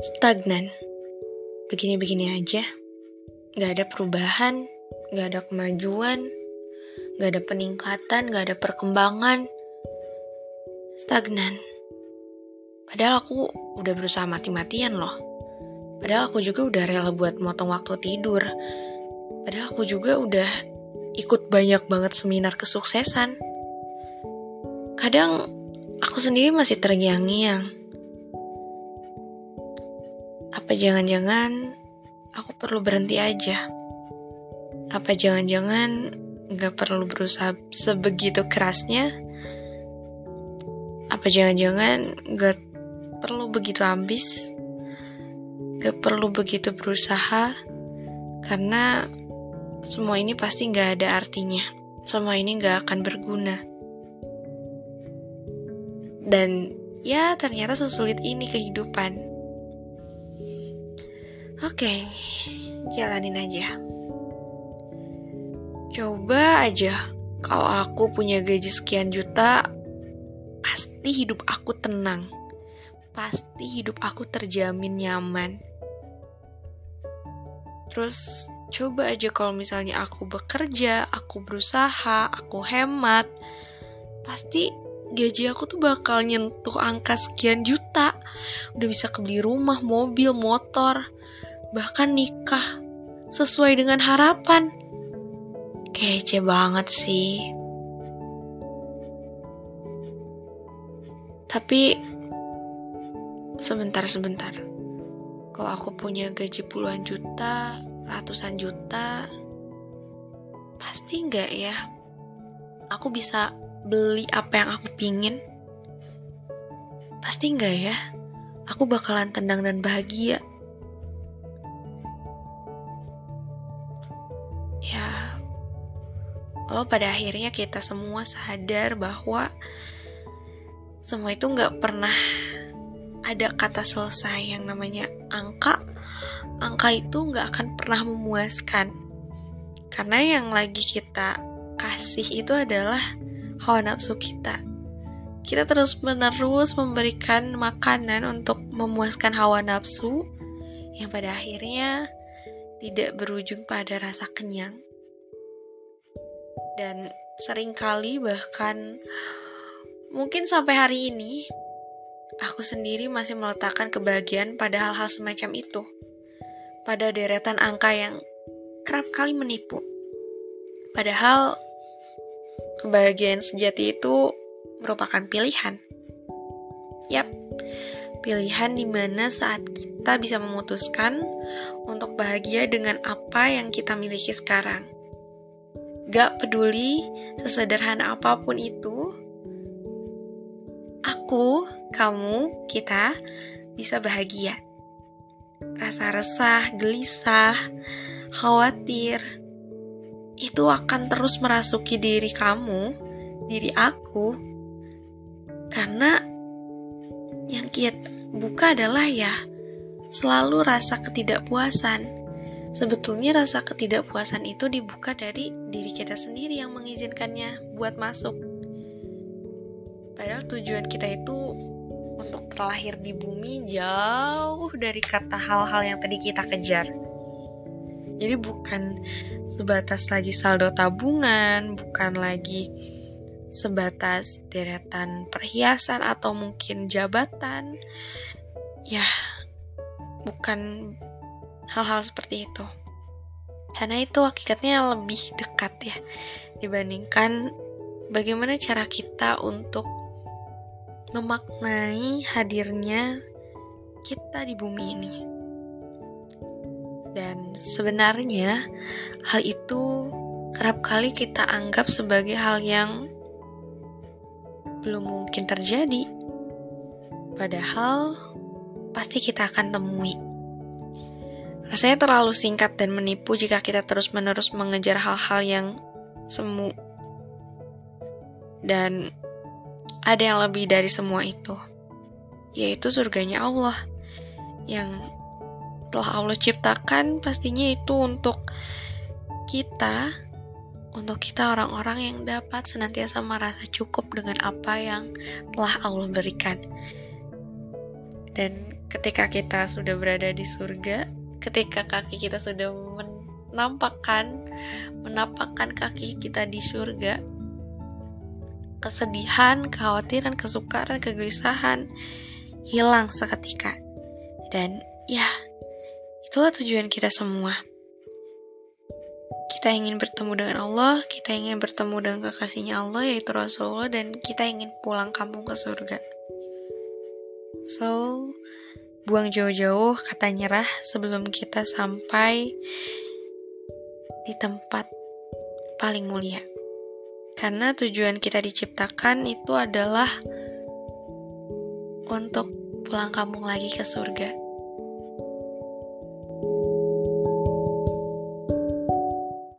stagnan. Begini-begini aja. Gak ada perubahan, gak ada kemajuan, gak ada peningkatan, gak ada perkembangan. Stagnan. Padahal aku udah berusaha mati-matian loh. Padahal aku juga udah rela buat motong waktu tidur. Padahal aku juga udah ikut banyak banget seminar kesuksesan. Kadang aku sendiri masih terngiang-ngiang apa jangan-jangan aku perlu berhenti aja? Apa jangan-jangan gak perlu berusaha sebegitu kerasnya? Apa jangan-jangan gak perlu begitu ambis? Gak perlu begitu berusaha? Karena semua ini pasti gak ada artinya. Semua ini gak akan berguna. Dan ya ternyata sesulit ini kehidupan Oke, jalanin aja. Coba aja, kalau aku punya gaji sekian juta, pasti hidup aku tenang. Pasti hidup aku terjamin nyaman. Terus coba aja kalau misalnya aku bekerja, aku berusaha, aku hemat, pasti gaji aku tuh bakal nyentuh angka sekian juta. Udah bisa kebeli rumah, mobil, motor bahkan nikah sesuai dengan harapan. Kece banget sih. Tapi sebentar-sebentar. Kalau aku punya gaji puluhan juta, ratusan juta, pasti nggak ya? Aku bisa beli apa yang aku pingin? Pasti nggak ya? Aku bakalan tenang dan bahagia Kalau pada akhirnya kita semua sadar bahwa semua itu nggak pernah ada kata selesai yang namanya angka. Angka itu nggak akan pernah memuaskan. Karena yang lagi kita kasih itu adalah hawa nafsu kita. Kita terus menerus memberikan makanan untuk memuaskan hawa nafsu yang pada akhirnya tidak berujung pada rasa kenyang dan sering kali bahkan mungkin sampai hari ini aku sendiri masih meletakkan kebahagiaan pada hal-hal semacam itu. Pada deretan angka yang kerap kali menipu. Padahal kebahagiaan sejati itu merupakan pilihan. Yap, pilihan di mana saat kita bisa memutuskan untuk bahagia dengan apa yang kita miliki sekarang Gak peduli sesederhana apa pun itu, aku, kamu, kita bisa bahagia. Rasa resah, gelisah, khawatir, itu akan terus merasuki diri kamu, diri aku, karena yang kita buka adalah ya selalu rasa ketidakpuasan Sebetulnya rasa ketidakpuasan itu dibuka dari diri kita sendiri yang mengizinkannya buat masuk. Padahal tujuan kita itu untuk terlahir di bumi jauh dari kata hal-hal yang tadi kita kejar. Jadi bukan sebatas lagi saldo tabungan, bukan lagi sebatas deretan perhiasan atau mungkin jabatan. Ya, bukan hal-hal seperti itu. Karena itu hakikatnya lebih dekat ya dibandingkan bagaimana cara kita untuk memaknai hadirnya kita di bumi ini. Dan sebenarnya hal itu kerap kali kita anggap sebagai hal yang belum mungkin terjadi. Padahal pasti kita akan temui Rasanya terlalu singkat dan menipu jika kita terus-menerus mengejar hal-hal yang semu. Dan ada yang lebih dari semua itu, yaitu surganya Allah yang telah Allah ciptakan pastinya itu untuk kita untuk kita orang-orang yang dapat senantiasa merasa cukup dengan apa yang telah Allah berikan. Dan ketika kita sudah berada di surga, ketika kaki kita sudah menampakkan menapakkan kaki kita di surga, kesedihan, kekhawatiran, kesukaran, kegelisahan hilang seketika. Dan ya, itulah tujuan kita semua. Kita ingin bertemu dengan Allah, kita ingin bertemu dengan kekasihnya Allah yaitu Rasulullah dan kita ingin pulang kampung ke surga. So, buang jauh-jauh kata nyerah sebelum kita sampai di tempat paling mulia. Karena tujuan kita diciptakan itu adalah untuk pulang kampung lagi ke surga.